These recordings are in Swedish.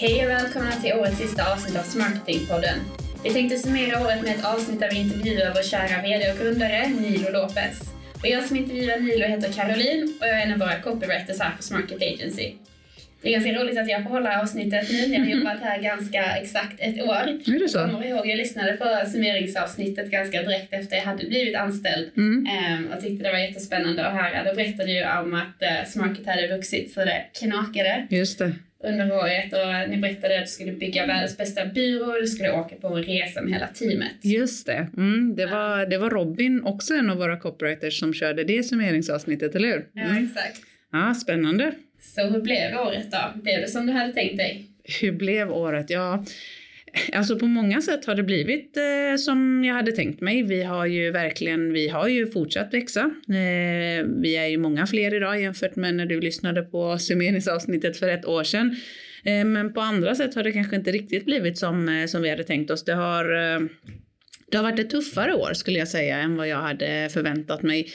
Hej och välkomna till årets sista avsnitt av Smarketingpodden. Vi tänkte summera året med ett avsnitt där vi intervjuar vår kära VD och grundare Nilo Lopez. Och jag som intervjuar Nilo heter Caroline och jag är en av våra copywriters här på Smarket Agency. Det är ganska roligt att jag får hålla avsnittet nu. Jag har jobbat här ganska exakt ett år. Är det så? Jag kommer ihåg, jag lyssnade på summeringsavsnittet ganska direkt efter jag hade blivit anställd Mm. Ehm, och tyckte det var jättespännande att höra. Då berättade du om att uh, Smarket hade vuxit så det knakade Just det. Under året och ni berättade att du skulle bygga världens bästa byrå och du skulle åka på en resa med hela teamet. Just det. Mm, det, var, det var Robin, också en av våra copywriters, som körde det summeringsavsnittet, eller hur? Ja, Mm. exakt. Ja, spännande. Så hur blev året då? Blev det som du hade tänkt dig? Hur blev året? Ja, alltså på många sätt har det blivit eh, som jag hade tänkt mig. Vi har ju verkligen, vi har ju fortsatt växa. Eh, vi är ju många fler idag jämfört med när du lyssnade på summeringsavsnittet för ett år sedan. Eh, men på andra sätt har det kanske inte riktigt blivit som, eh, som vi hade tänkt oss. Det har, eh, det har varit ett tuffare år skulle jag säga än vad jag hade förväntat mig.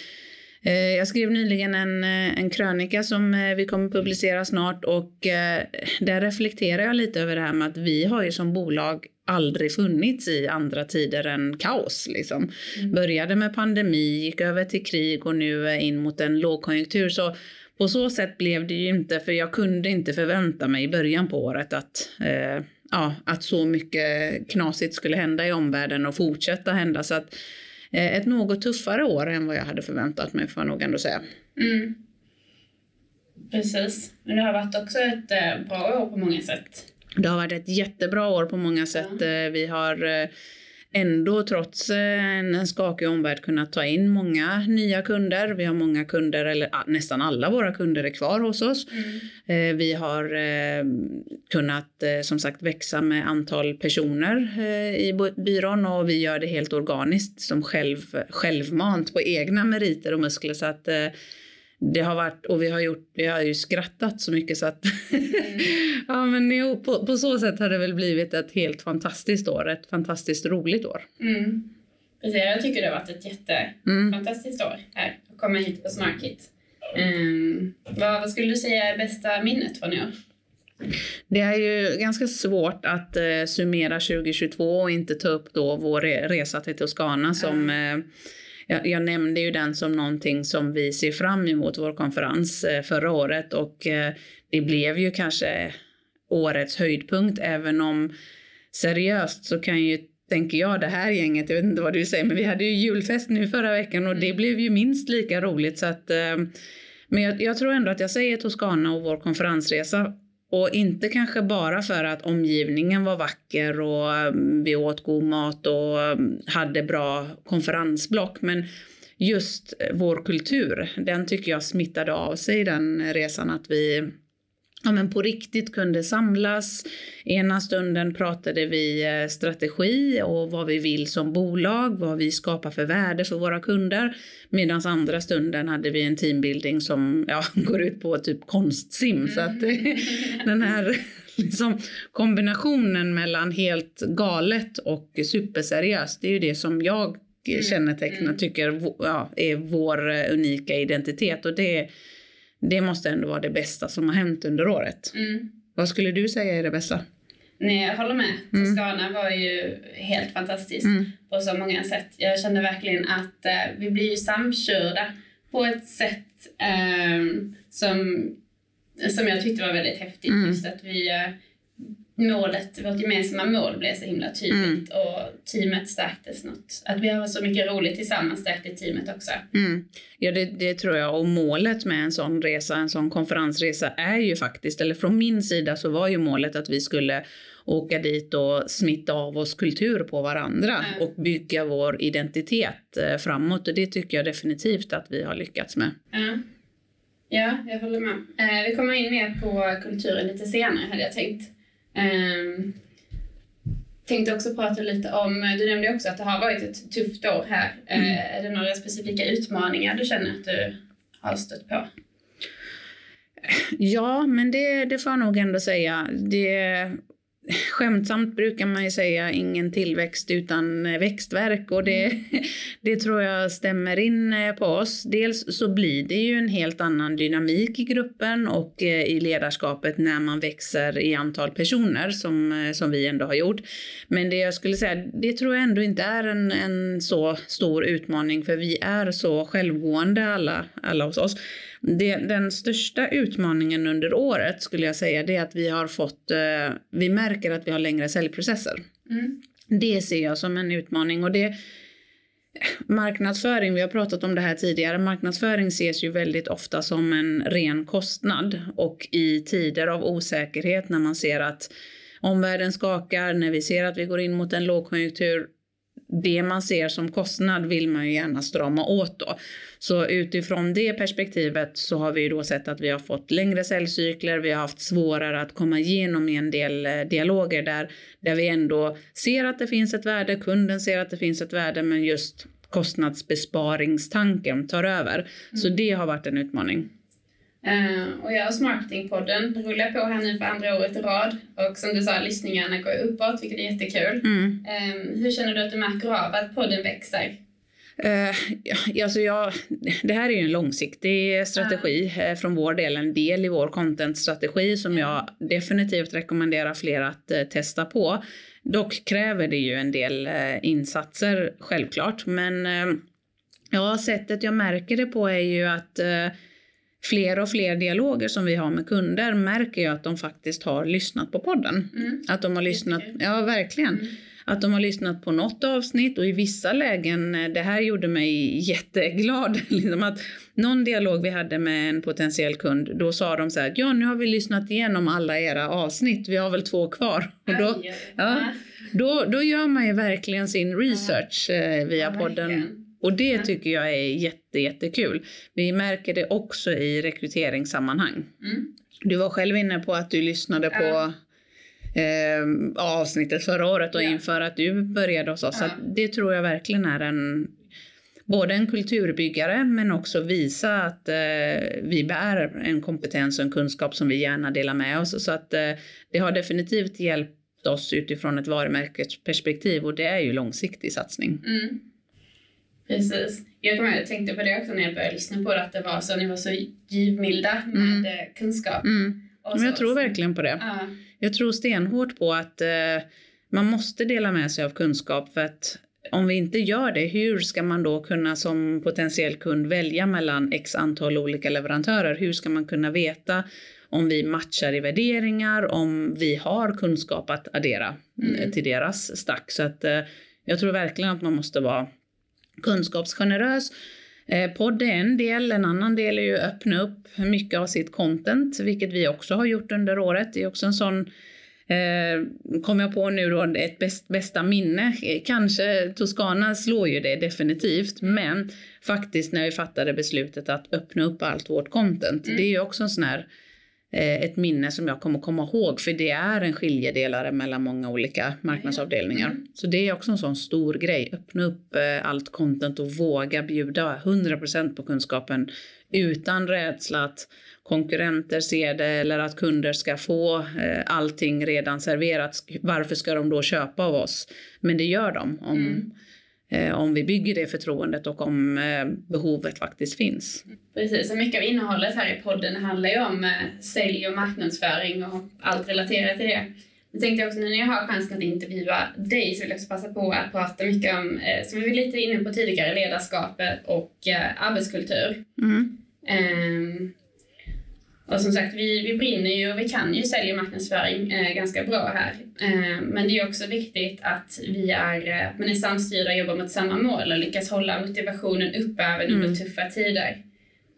Eh, Jag skrev nyligen en, eh, en krönika som eh, vi kommer publicera snart och där reflekterar jag lite över det här med att vi har ju som bolag aldrig funnits i andra tider än kaos. Liksom. Mm. Började med pandemi, gick över till krig och nu är in mot en lågkonjunktur. Så på så sätt blev det ju inte, för jag kunde inte förvänta mig i början på året att, eh, ja, att så mycket knasigt skulle hända i omvärlden och fortsätta hända. Så att ett något tuffare år än vad jag hade förväntat mig får jag nog ändå säga. Mm. Precis. Men det har varit också ett eh, bra år på många sätt. Det har varit ett jättebra år på många sätt. Eh, Vi har eh, ändå trots eh, en skakig omvärld kunnat ta in många nya kunder. Vi har många kunder, eller nästan alla våra kunder är kvar hos oss. Eh, Vi har eh, kunnat som sagt växa med antal personer i by- byrån och vi gör det helt organiskt som själv, självmant på egna meriter och muskler. Så att det har varit, och vi har gjort, vi har ju skrattat så mycket så att ja men jo, på, på så sätt har det väl blivit ett helt fantastiskt år, ett fantastiskt roligt år. Mm. Precis, jag tycker det har varit ett Mm. jättefantastiskt år här att komma hit på Smarkit. Um, vad, vad skulle du säga är bästa minnet från i år? Det är ju ganska svårt att eh, summera 2022 och inte ta upp då vår re- resa till Toscana som eh, jag, jag nämnde ju den som någonting som vi ser fram emot vår konferens eh, förra året. Och eh, det blev ju kanske årets höjdpunkt även om seriöst så kan ju tänker jag det här gänget, jag vet inte vad du säger men vi hade ju julfest nu förra veckan och det blev ju minst lika roligt. Så att eh, men jag, jag tror ändå att jag säger Toscana och vår konferensresa och inte kanske bara för att omgivningen var vacker och mm, vi åt god mat och mm, hade bra konferensblock. Men just vår kultur, den tycker jag smittade av sig den resan. Att vi ja, men på riktigt kunde samlas. Ena stunden pratade vi eh, strategi och vad vi vill som bolag, vad vi skapar för värde för våra kunder. Medan andra stunden hade vi en teambuilding som ja, går ut på typ konstsim. Så att eh, den här liksom, kombinationen mellan helt galet och superseriöst, det är ju det som jag kännetecknar, tycker vo- ja, är vår eh, unika identitet. Och det, det måste ändå vara det bästa som har hänt under året. Mm. Vad skulle du säga är det bästa? Nej, jag håller med. Toscana var ju helt fantastiskt Mm. på så många sätt. Jag kände verkligen att eh, vi blir ju samkörda på ett sätt ehm, som, som jag tyckte var väldigt häftigt. Mm. Just att vi, eh, målet, vårt gemensamma mål blev så himla tydligt och teamet stärktes något. Att vi har så mycket roligt tillsammans stärkte teamet också. Mm. Ja, det, det tror jag. Och målet med en sån resa, en sån konferensresa är ju faktiskt, eller från min sida så var ju målet att vi skulle åka dit och smitta av oss kultur på varandra Mm. och bygga vår identitet eh, framåt. Och det tycker jag definitivt att vi har lyckats med. Ja, ja jag håller med. Eh, vi kommer in mer på kulturen lite senare hade jag tänkt. Ehm, tänkte också prata lite om, du nämnde också att det har varit ett tufft år här. Eh, är det några specifika utmaningar du känner att du har stött på? Ja, men det, det får jag nog ändå säga. Det, skämtsamt brukar man ju säga ingen tillväxt utan växtverk och det, mm. det tror jag stämmer in eh, på oss. Dels så blir det ju en helt annan dynamik i gruppen och eh, i ledarskapet när man växer i antal personer som, eh, som vi ändå har gjort. Men det jag skulle säga, det tror jag ändå inte är en, en så stor utmaning för vi är så självgående alla, alla hos oss. Det, den största utmaningen under året skulle jag säga det är att vi har fått, eh, vi märker att vi har längre säljprocesser. Mm. Det ser jag som en utmaning och det Marknadsföring, vi har pratat om det här tidigare, marknadsföring ses ju väldigt ofta som en ren kostnad och i tider av osäkerhet när man ser att omvärlden skakar, när vi ser att vi går in mot en lågkonjunktur, det man ser som kostnad vill man ju gärna strama åt då. Så utifrån det perspektivet så har vi då sett att vi har fått längre säljcykler, vi har haft svårare att komma igenom i en del eh, dialoger där, där vi ändå ser att det finns ett värde, kunden ser att det finns ett värde, men just kostnadsbesparingstanken tar över. Mm. Så det har varit en utmaning. Uh, och jag och Marketingpodden rullar på här nu för andra året i rad. Och som du sa, lyssningarna går uppåt, vilket är jättekul. Mm. Um, hur känner du att du märker av att podden växer? Uh, alltså jag, det här är ju en långsiktig strategi uh. från vår del, en del i vår contentstrategi som jag definitivt rekommenderar fler att uh, testa på. Dock kräver det ju en del insatser, självklart. Men ja, sättet jag märker det på är ju att fler och fler dialoger som vi har med kunder märker jag att de faktiskt har lyssnat på podden. Mm. Att de har lyssnat, ja verkligen. Mm. Att de har lyssnat på något avsnitt och i vissa lägen, eh, det här gjorde mig jätteglad. Liksom att någon dialog vi hade med en potentiell kund, då sa de så här, ja nu har vi lyssnat igenom alla era avsnitt, vi har väl två kvar. Och då, ja, då, då gör man ju verkligen sin research eh, via podden. Och det tycker jag är jätte, jättekul. Vi märker det också i rekryteringssammanhang. Mm. Du var själv inne på att du lyssnade på eh, avsnittet förra året och ja. inför att du började hos oss. Så det tror jag verkligen är en både en kulturbyggare men också visa att eh, vi bär en kompetens och en kunskap som vi gärna delar med oss. Så att eh, det har definitivt hjälpt oss utifrån ett varumärkesperspektiv och det är ju långsiktig satsning. Mm. Precis. Jag, kommer, jag tänkte på det också när jag började lyssna på det, att det var så, ni var så givmilda med mm. Kunskap. Mm. Men jag tror verkligen på det. Ja. Jag tror stenhårt på att eh, man måste dela med sig av kunskap för att om vi inte gör det, hur ska man då kunna som potentiell kund välja mellan x antal olika leverantörer? Hur ska man kunna veta om vi matchar i värderingar, om vi har kunskap att addera mm. till deras stack? Så att eh, jag tror verkligen att man måste vara kunskapsgenerös. Eh, podd är en del, en annan del är ju att öppna upp mycket av sitt content, vilket vi också har gjort under året. Det är också en sån eh, kom jag på nu då, ett bäst, bästa minne. Kanske Toscana slår ju det definitivt, men faktiskt när vi fattade beslutet att öppna upp allt vårt content. Mm. Det är ju också en sån här Eh, ett minne som jag kommer komma ihåg för det är en skiljedelare mellan många olika marknadsavdelningar. Mm. Så det är också en sån stor grej. Öppna upp eh, allt content och våga bjuda 100% på kunskapen utan rädsla att konkurrenter ser det eller att kunder ska få eh, allting redan serverat. Varför ska de då köpa av oss? Men det gör de om mm Eh, om vi bygger det förtroendet och om eh, behovet faktiskt finns. Precis, och mycket av innehållet här i podden handlar ju om eh, sälj och marknadsföring och allt relaterat till det. Jag tänkte också nu när jag har chansen att intervjua dig så vill jag också passa på att prata mycket om, som vi var lite inne på tidigare, ledarskapet och arbetskultur. Mm. Och som sagt, vi, vi brinner ju och vi kan ju sälja och marknadsföring eh, ganska bra här. Eh, men det är också viktigt att vi är, eh, man är samstyrda och jobbar mot samma mål och lyckas hålla motivationen uppe även under mm. tuffa tider.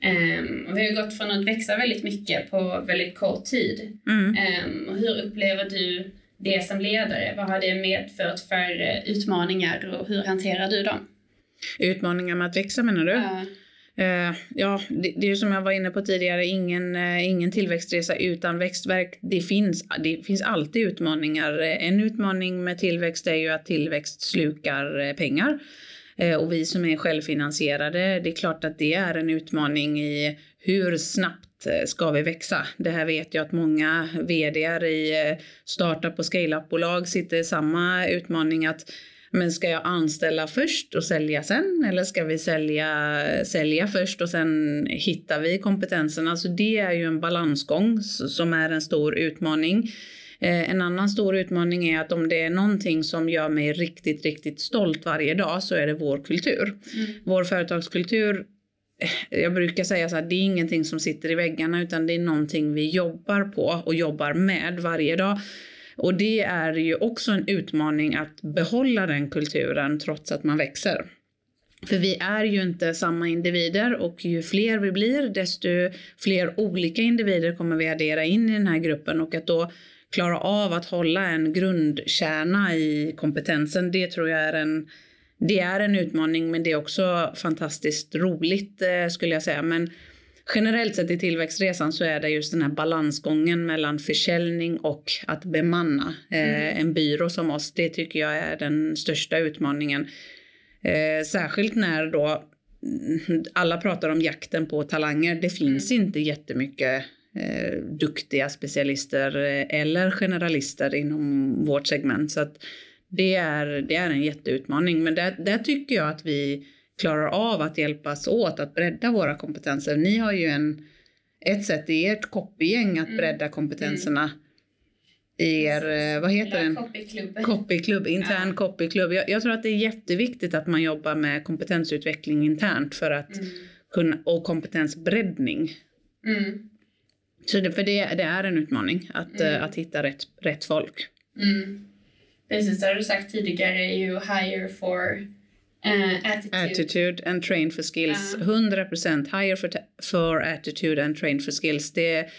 Um, och vi har gått från att växa väldigt mycket på väldigt kort tid. Mm. Um, och hur upplever du det som ledare? Vad har det medfört för uh, utmaningar och hur hanterar du dem? Utmaningar med att växa menar du? Ja. Uh, Eh, ja, det, det, är ju som jag var inne på tidigare, ingen, eh, ingen tillväxtresa utan växtverk. Det finns, det finns alltid utmaningar. Eh, en utmaning med tillväxt är ju att tillväxt slukar pengar. Och vi som är självfinansierade, det är klart att det är en utmaning i hur snabbt ska vi växa? Det här vet jag att många vd i startup och scale-up-bolag sitter i samma utmaning att men ska jag anställa först och sälja sen eller ska vi sälja, sälja först och sen hittar vi kompetensen? Alltså det är ju en balansgång som är en stor utmaning. Eh, en annan stor utmaning är att om det är någonting som gör mig riktigt, riktigt stolt varje dag så är det vår kultur. Mm. Vår företagskultur eh, jag brukar säga så här, det är ingenting som sitter i väggarna utan det är någonting vi jobbar på och jobbar med varje dag. Och det är ju också en utmaning att behålla den kulturen trots att man växer. För vi är ju inte samma individer och ju fler vi blir desto fler olika individer kommer vi addera in i den här gruppen och att då klara av att hålla en grundkärna i kompetensen, det tror jag är en det är en utmaning men det är också fantastiskt roligt eh, skulle jag säga. Men generellt sett i tillväxtresan så är det just den här balansgången mellan försäljning och att bemanna eh, mm. en byrå som oss. Det tycker jag är den största utmaningen. Eh, särskilt när då mm, alla pratar om jakten på talanger. Det finns mm. inte jättemycket eh, duktiga specialister eller generalister inom vårt segment. Så det, är, det är en jätteutmaning. Men där, där tycker jag att vi klarar av att hjälpas åt att bredda våra kompetenser. Ni har ju en, ett sätt i ert copygäng att mm. bredda kompetenserna. Mm. I er, eh, vad heter den? Copyklubb. Copyklubb, intern ja. copyklubb. Jag, jag, tror att det är jätteviktigt att man jobbar med kompetensutveckling internt för att mm. kunna, och kompetensbreddning. Mm. Så det, för det, det, är en utmaning att, mm. att hitta rätt, rätt folk. Mm. Precis, det har du sagt tidigare, you hire for Uh, attitude. attitude and train for skills. Uh. 100% hire for, for attitude and train for skills. Det,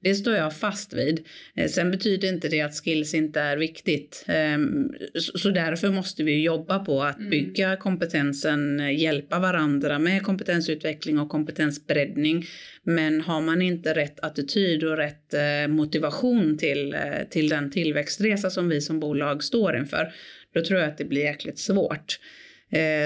det står jag fast vid. Eh, sen betyder inte det att skills inte är viktigt. Ehm, så därför måste vi jobba på att mm. bygga kompetensen, eh, hjälpa varandra med kompetensutveckling och kompetensbreddning. Men har man inte rätt attityd och rätt motivation till, till den tillväxtresa som vi som bolag står inför, då tror jag att det blir jäkligt svårt.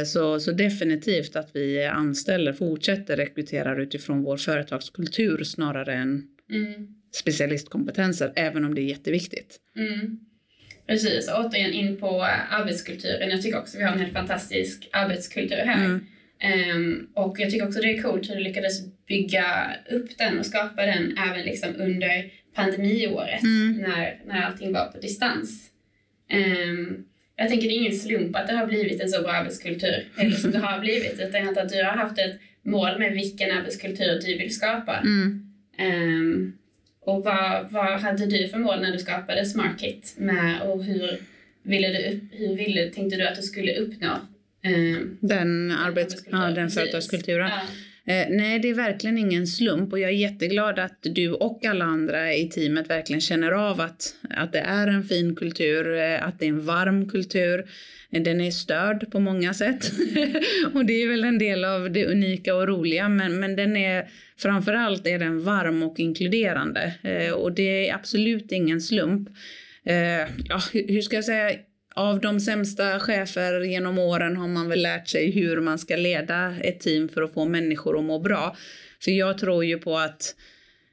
Så, så definitivt att vi anställer, fortsätter rekrytera utifrån vår företagskultur snarare än mm. specialistkompetenser, även om det är jätteviktigt. Mm. Precis, återigen in på arbetskulturen. Jag tycker också vi har en helt fantastisk arbetskultur här. Mm. Um, och jag tycker också det är coolt hur du lyckades bygga upp den och skapa den även liksom under pandemiåret mm. när, när allting var på distans. Um, jag tänker det är ingen slump att det har blivit en så bra arbetskultur, eller som det har blivit, utan att du har haft ett mål med vilken arbetskultur du vill skapa. Mm. Um, och vad, vad hade du för mål när du skapade SmartKit med och hur ville du, hur ville, tänkte du att du skulle uppnå um, den, arbets, ja, den företagskulturen? Ja. Eh, nej, det är verkligen ingen slump och jag är jätteglad att du och alla andra i teamet verkligen känner av att, att det är en fin kultur, eh, att det är en varm kultur. Eh, den är störd på många sätt och det är väl en del av det unika och roliga men, men den är framförallt är den varm och inkluderande eh, och det är absolut ingen slump. Eh, ja, hur ska jag säga? Av de sämsta chefer genom åren har man väl lärt sig hur man ska leda ett team för att få människor att må bra. För jag tror ju på att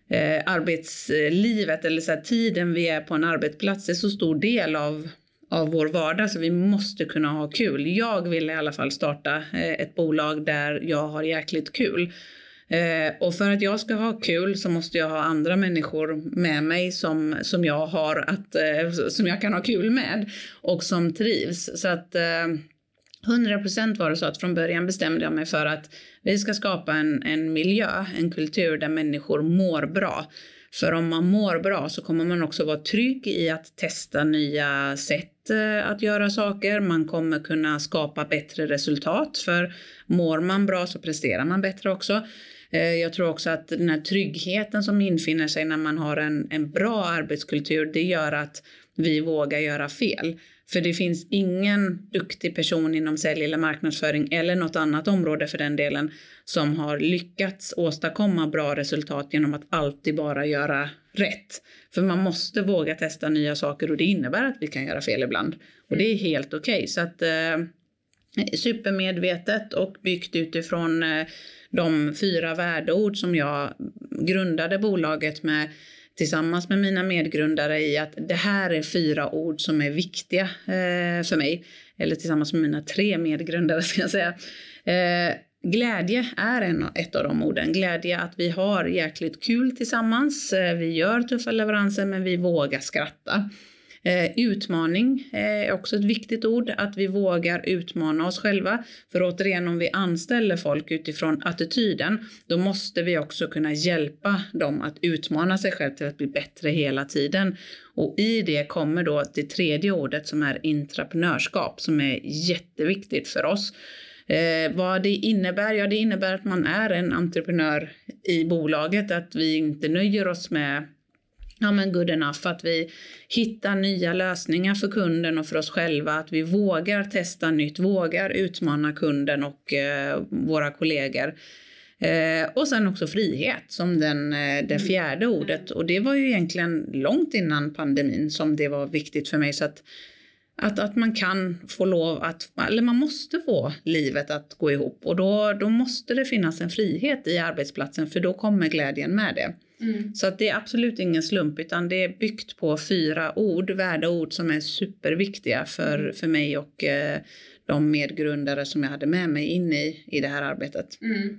eh, arbetslivet eller så här, tiden vi är på en arbetsplats är så stor del av av vår vardag så vi måste kunna ha kul. Jag vill i alla fall starta eh, ett bolag där jag har jäkligt kul. Eh, och för att jag ska ha kul så måste jag ha andra människor med mig som, som jag har att, eh, som jag kan ha kul med och som trivs. Så att eh, 100% var det så att från början bestämde jag mig för att vi ska skapa en, en miljö, en kultur där människor mår bra. För om man mår bra så kommer man också vara trygg i att testa nya sätt eh, att göra saker. Man kommer kunna skapa bättre resultat för mår man bra så presterar man bättre också. Eh, jag tror också att den här tryggheten som infinner sig när man har en, en bra arbetskultur, det gör att vi vågar göra fel. För det finns ingen duktig person inom sälj eller marknadsföring eller något annat område för den delen som har lyckats åstadkomma bra resultat genom att alltid bara göra rätt. För man måste våga testa nya saker och det innebär att vi kan göra fel ibland. Och det är helt okej. Okay. Så att eh, supermedvetet och byggt utifrån eh, de fyra värdeord som jag grundade bolaget med tillsammans med mina medgrundare i att det här är fyra ord som är viktiga eh, för mig. Eller tillsammans med mina tre medgrundare ska jag säga. Eh, Glädje är en, ett av de orden. Glädje att vi har jäkligt kul tillsammans. Eh, vi gör tuffa leveranser men vi vågar skratta. Eh, utmaning är också ett viktigt ord, att vi vågar utmana oss själva. För återigen, om vi anställer folk utifrån attityden, då måste vi också kunna hjälpa dem att utmana sig själv till att bli bättre hela tiden. Och i det kommer då det tredje ordet som är intraprenörskap, som är jätteviktigt för oss. Eh, vad det innebär? Ja, det innebär att man är en entreprenör i bolaget, att vi inte nöjer oss med ja, men good enough, att vi hittar nya lösningar för kunden och för oss själva, att vi vågar testa nytt, vågar utmana kunden och eh, våra kollegor. Eh, och sen också frihet som den, eh, det mm. fjärde ordet. Och det var ju egentligen långt innan pandemin som det var viktigt för mig. Så att att, att man kan få lov att, eller man måste få livet att gå ihop och då, då måste det finnas en frihet i arbetsplatsen för då kommer glädjen med det. Mm. Så att det är absolut ingen slump utan det är byggt på fyra ord, värdeord som är superviktiga för, mm. för mig och eh, de medgrundare som jag hade med mig in i, i det här arbetet. Mm.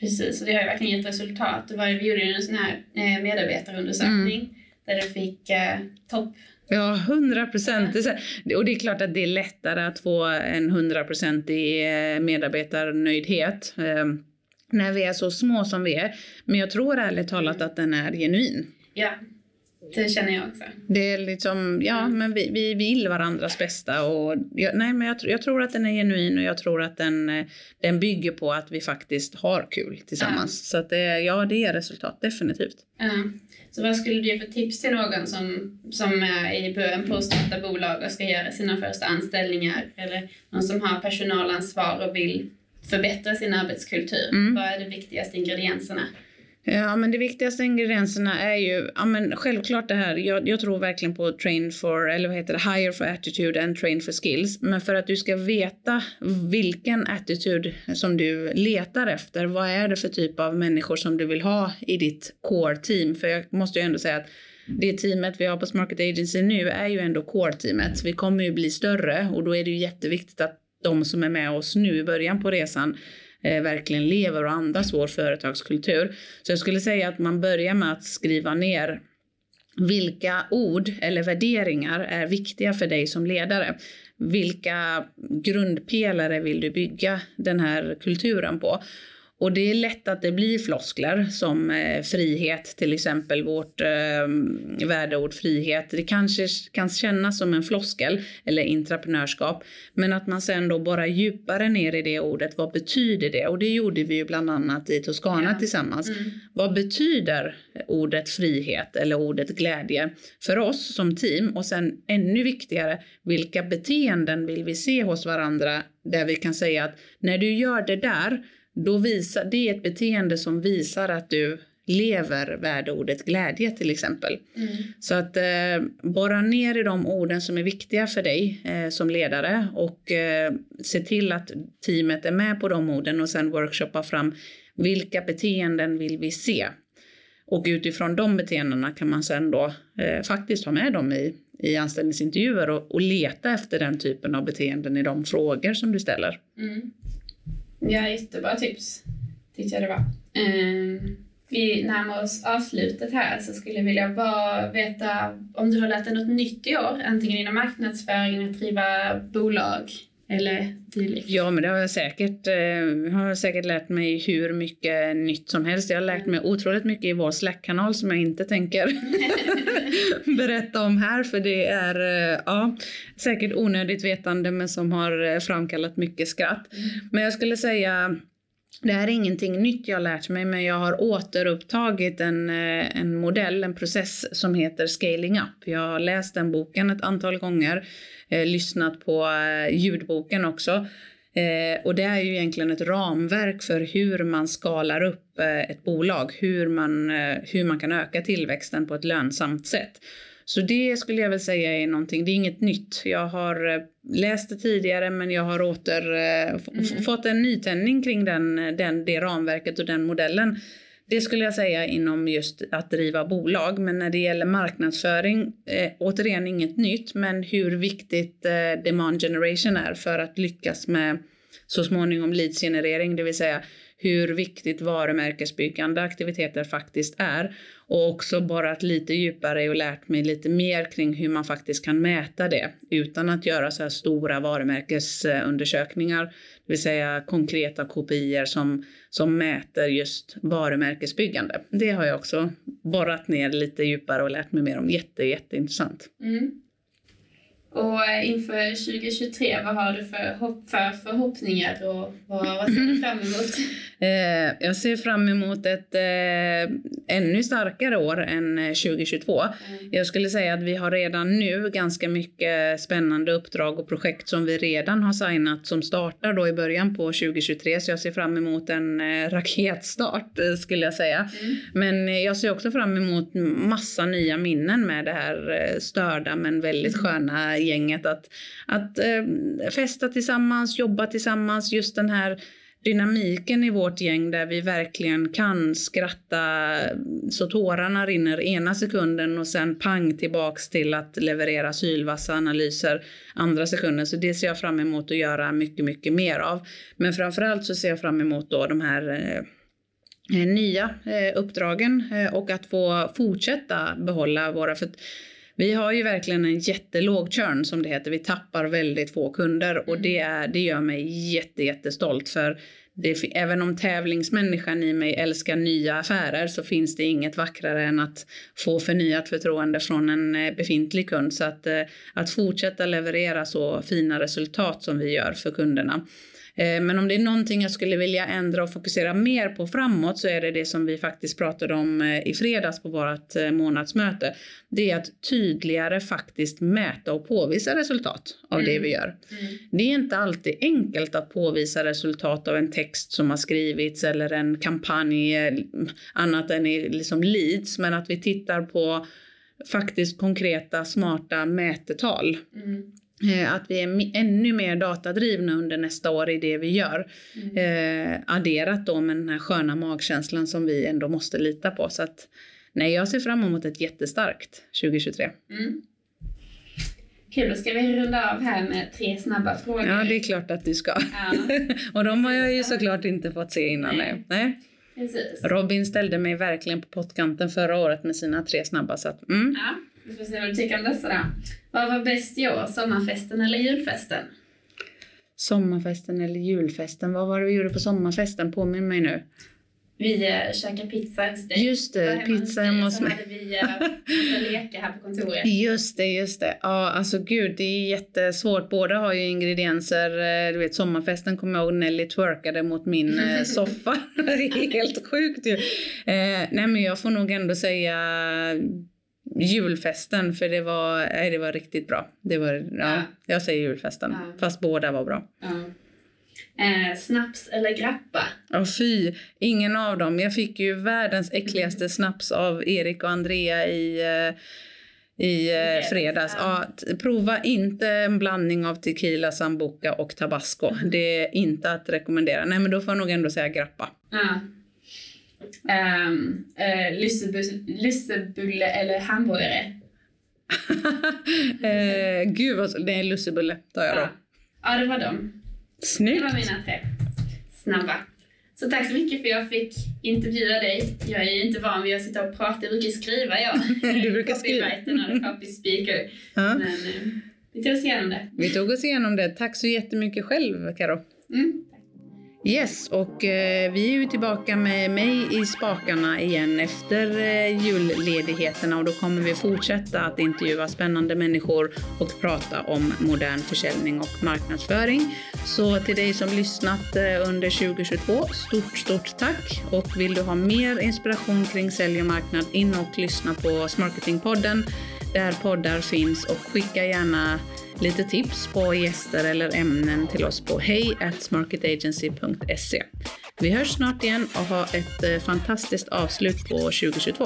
Precis, och det har ju verkligen gett resultat. Det var, vi gjorde en sån här eh, medarbetarundersökning mm. där det fick eh, topp Ja, hundra procent. Och det är klart att det är lättare att få en hundraprocentig eh, medarbetarnöjdhet eh, när vi är så små som vi är. Men jag tror ärligt talat att den är genuin. Ja, det känner jag också. Det är liksom, ja, mm. men vi, vi vill varandras bästa och jag, nej, men jag, jag, tror att den är genuin och jag tror att den, eh, den bygger på att vi faktiskt har kul tillsammans. Mm. Så att det, ja, det är resultat, definitivt. Mm. Så vad skulle du ge för tips till någon som, som är i början på att starta bolag och ska göra sina första anställningar eller någon som har personalansvar och vill förbättra sin arbetskultur? Mm. Vad är de viktigaste ingredienserna? Ja, men de viktigaste ingredienserna är ju, ja men självklart det här, jag, jag, tror verkligen på train for, eller vad heter det, hire for attitude and train for skills. Men för att du ska veta vilken attitude som du letar efter, vad är det för typ av människor som du vill ha i ditt core team? För jag måste ju ändå säga att det teamet vi har på Market Agency nu är ju ändå core-teamet. Vi kommer ju bli större och då är det ju jätteviktigt att de som är med oss nu i början på resan eh, verkligen lever och andas vår företagskultur. Så jag skulle säga att man börjar med att skriva ner vilka ord eller värderingar är viktiga för dig som ledare? Vilka grundpelare vill du bygga den här kulturen på? Och det är lätt att det blir floskler som eh, frihet, till exempel vårt eh, värdeord frihet. Det kanske kan kännas som en floskel eller intraprenörskap, men att man sen då bara djupare ner i det ordet, vad betyder det? Och det gjorde vi ju bland annat i Toscana ja. tillsammans. Mm. Vad betyder ordet frihet eller ordet glädje för oss som team? Och sen ännu viktigare, vilka beteenden vill vi se hos varandra där vi kan säga att när du gör det där då visar, det är ett beteende som visar att du lever värdeordet glädje till exempel. Mm. Så att eh, borra ner i de orden som är viktiga för dig eh, som ledare och eh, se till att teamet är med på de orden och sen workshoppa fram vilka beteenden vill vi se? Och utifrån de beteendena kan man sen då eh, faktiskt ha med dem i, i anställningsintervjuer och, och leta efter den typen av beteenden i de frågor som du ställer. Mm. Ja, jättebra tips tyckte jag det var. Um, vi närmar oss avslutet här så skulle jag vilja bara veta om du har lärt dig något nytt i år, antingen inom marknadsföring, att driva bolag eller dylikt? Ja, men det har jag säkert. Eh, har säkert lärt mig hur mycket nytt som helst. Jag har lärt mig otroligt mycket i vår Slack-kanal som jag inte tänker berätta om här, för det är eh, ja, säkert onödigt vetande, men som har eh, framkallat mycket skratt. Mm. Men jag skulle säga det här är ingenting nytt jag har lärt mig, men jag har återupptagit en, eh, en modell, en process som heter Scaling Up. Jag har läst den boken ett antal gånger eh, lyssnat på eh, ljudboken också. Eh, och det är ju egentligen ett ramverk för hur man skalar upp eh, ett bolag, hur man, eh, hur man kan öka tillväxten på ett lönsamt sätt. Så det skulle jag väl säga är någonting, det är inget nytt. Jag har eh, läst det tidigare men jag har åter mm. fått en nytändning kring den, den, det ramverket och den modellen Det skulle jag säga inom just att driva bolag. Men när det gäller marknadsföring, eh, återigen inget nytt, men hur viktigt eh, demand generation är för att lyckas med så småningom leadsgenerering, det vill säga hur viktigt varumärkesbyggande aktiviteter faktiskt är. Och också borrat lite djupare och lärt mig lite mer kring hur man faktiskt kan mäta det utan att göra så här stora varumärkesundersökningar. Det vill säga konkreta kopior som, som mäter just varumärkesbyggande. Det har jag också borrat ner lite djupare och lärt mig mer om. Jätte, jätteintressant. Mm. Och eh, inför 2023, vad har du för, hopp, för förhoppningar och vad, vad ser du fram emot? Eh, jag ser fram emot ett eh, ännu starkare år än 2022. Eh, mm. Jag skulle säga att vi har redan nu ganska mycket spännande uppdrag och projekt som vi redan har signat som startar då i början på 2023. Så jag ser fram emot en eh, raketstart skulle jag säga. Mm. Men jag ser också fram emot massa nya minnen med det här störda men väldigt mm. sköna gänget. Att, att eh, festa tillsammans, jobba tillsammans, just den här dynamiken i vårt gäng där vi verkligen kan skratta så tårarna rinner ena sekunden och sen pang tillbaks till att leverera sylvassa analyser andra sekunden. Så det ser jag fram emot att göra mycket, mycket mer av. Men framförallt så ser jag fram emot då de här eh, nya eh, uppdragen eh, och att få fortsätta behålla våra för vi har ju verkligen en jättelåg churn som det heter. Vi tappar väldigt få kunder och mm. det, är, det gör mig jätte, jättestolt för det, även om tävlingsmänniskan i mig älskar nya affärer så finns det inget vackrare än att få förnyat förtroende från en eh, befintlig kund. Så att, eh, att fortsätta leverera så fina resultat som vi gör för kunderna men om det är någonting jag skulle vilja ändra och fokusera mer på framåt så är det det som vi faktiskt pratade om eh, i fredags på vårt eh, månadsmöte. Det är att tydligare faktiskt mäta och påvisa resultat av mm. det vi gör. Mm. Det är inte alltid enkelt att påvisa resultat av en text som har skrivits eller en kampanj annat än i liksom leads men att vi tittar på faktiskt konkreta smarta mätetal. Mm. Eh, att vi är ännu mer datadrivna under nästa år i det vi gör. Mm. Eh, adderat då med den här sköna magkänslan som vi ändå måste lita på. Så att, nej, jag ser fram emot ett jättestarkt 2023. Mm. Kul, då ska vi runda av här med tre snabba frågor. Ja, det är klart att du ska. Ja. och de har jag ju såklart inte fått se innan. Nej. nej. Precis. Robin ställde mig verkligen på pottkanten förra året med sina tre snabba. Så att, mm. ja. Vi får se vad du tycker om dessa då. Vad var bäst i år, sommarfesten eller julfesten? Sommarfesten eller julfesten? Vad var det vi gjorde på sommarfesten? Påminn mig nu. Vi äh, käkade pizza hos dig. Just det, pizza hemma hos mig. Så hade vi äh, lekar här på kontoret. Just det, just det. Ja, alltså gud, det är jättesvårt. Båda har ju ingredienser. Du vet, sommarfesten kommer jag ihåg Nelly twerkade mot min soffa. det är helt sjukt ju. Eh, nej, men jag får nog ändå säga julfesten för det var, nej, det var riktigt bra. Det var, ja, ja. Jag säger julfesten, ja. fast båda var bra. Ja. Eh, snaps eller grappa? Oh, fy, ingen av dem. Jag fick ju världens äckligaste mm. snaps av Erik och Andrea i eh, i eh, fredags. Ja, prova inte en blandning av tequila, sambuca och tabasco. Mm. Det är inte att rekommendera. Nej, men då får jag nog ändå säga grappa. Ja. Um, uh, lussebulle eller hamburgare? uh, gud vad... Nej, lussebulle tar jag då. Ja. ja, det var dem. Snyggt. Det var mina tre snabba. Så tack så mycket för att jag fick intervjua dig. Jag är ju inte van vid att sitta och prata, jag brukar skriva jag. du brukar skriva? och copy speaker. Ja. Men uh, vi tog oss igenom det. Vi tog oss igenom det. Tack så jättemycket själv, Karo. Mm. Yes, och eh, vi är ju tillbaka med mig i spakarna igen efter eh, julledigheterna och då kommer vi fortsätta att intervjua spännande människor och prata om modern försäljning och marknadsföring. Så till dig som lyssnat eh, under 2022, stort, stort tack! Och vill du ha mer inspiration kring sälj och marknad, in och lyssna på Smarketingpodden där poddar finns och skicka gärna lite tips på gäster eller ämnen till oss på hej.smarketagency.se. Vi hörs snart igen och ha ett eh, fantastiskt avslut på 2022.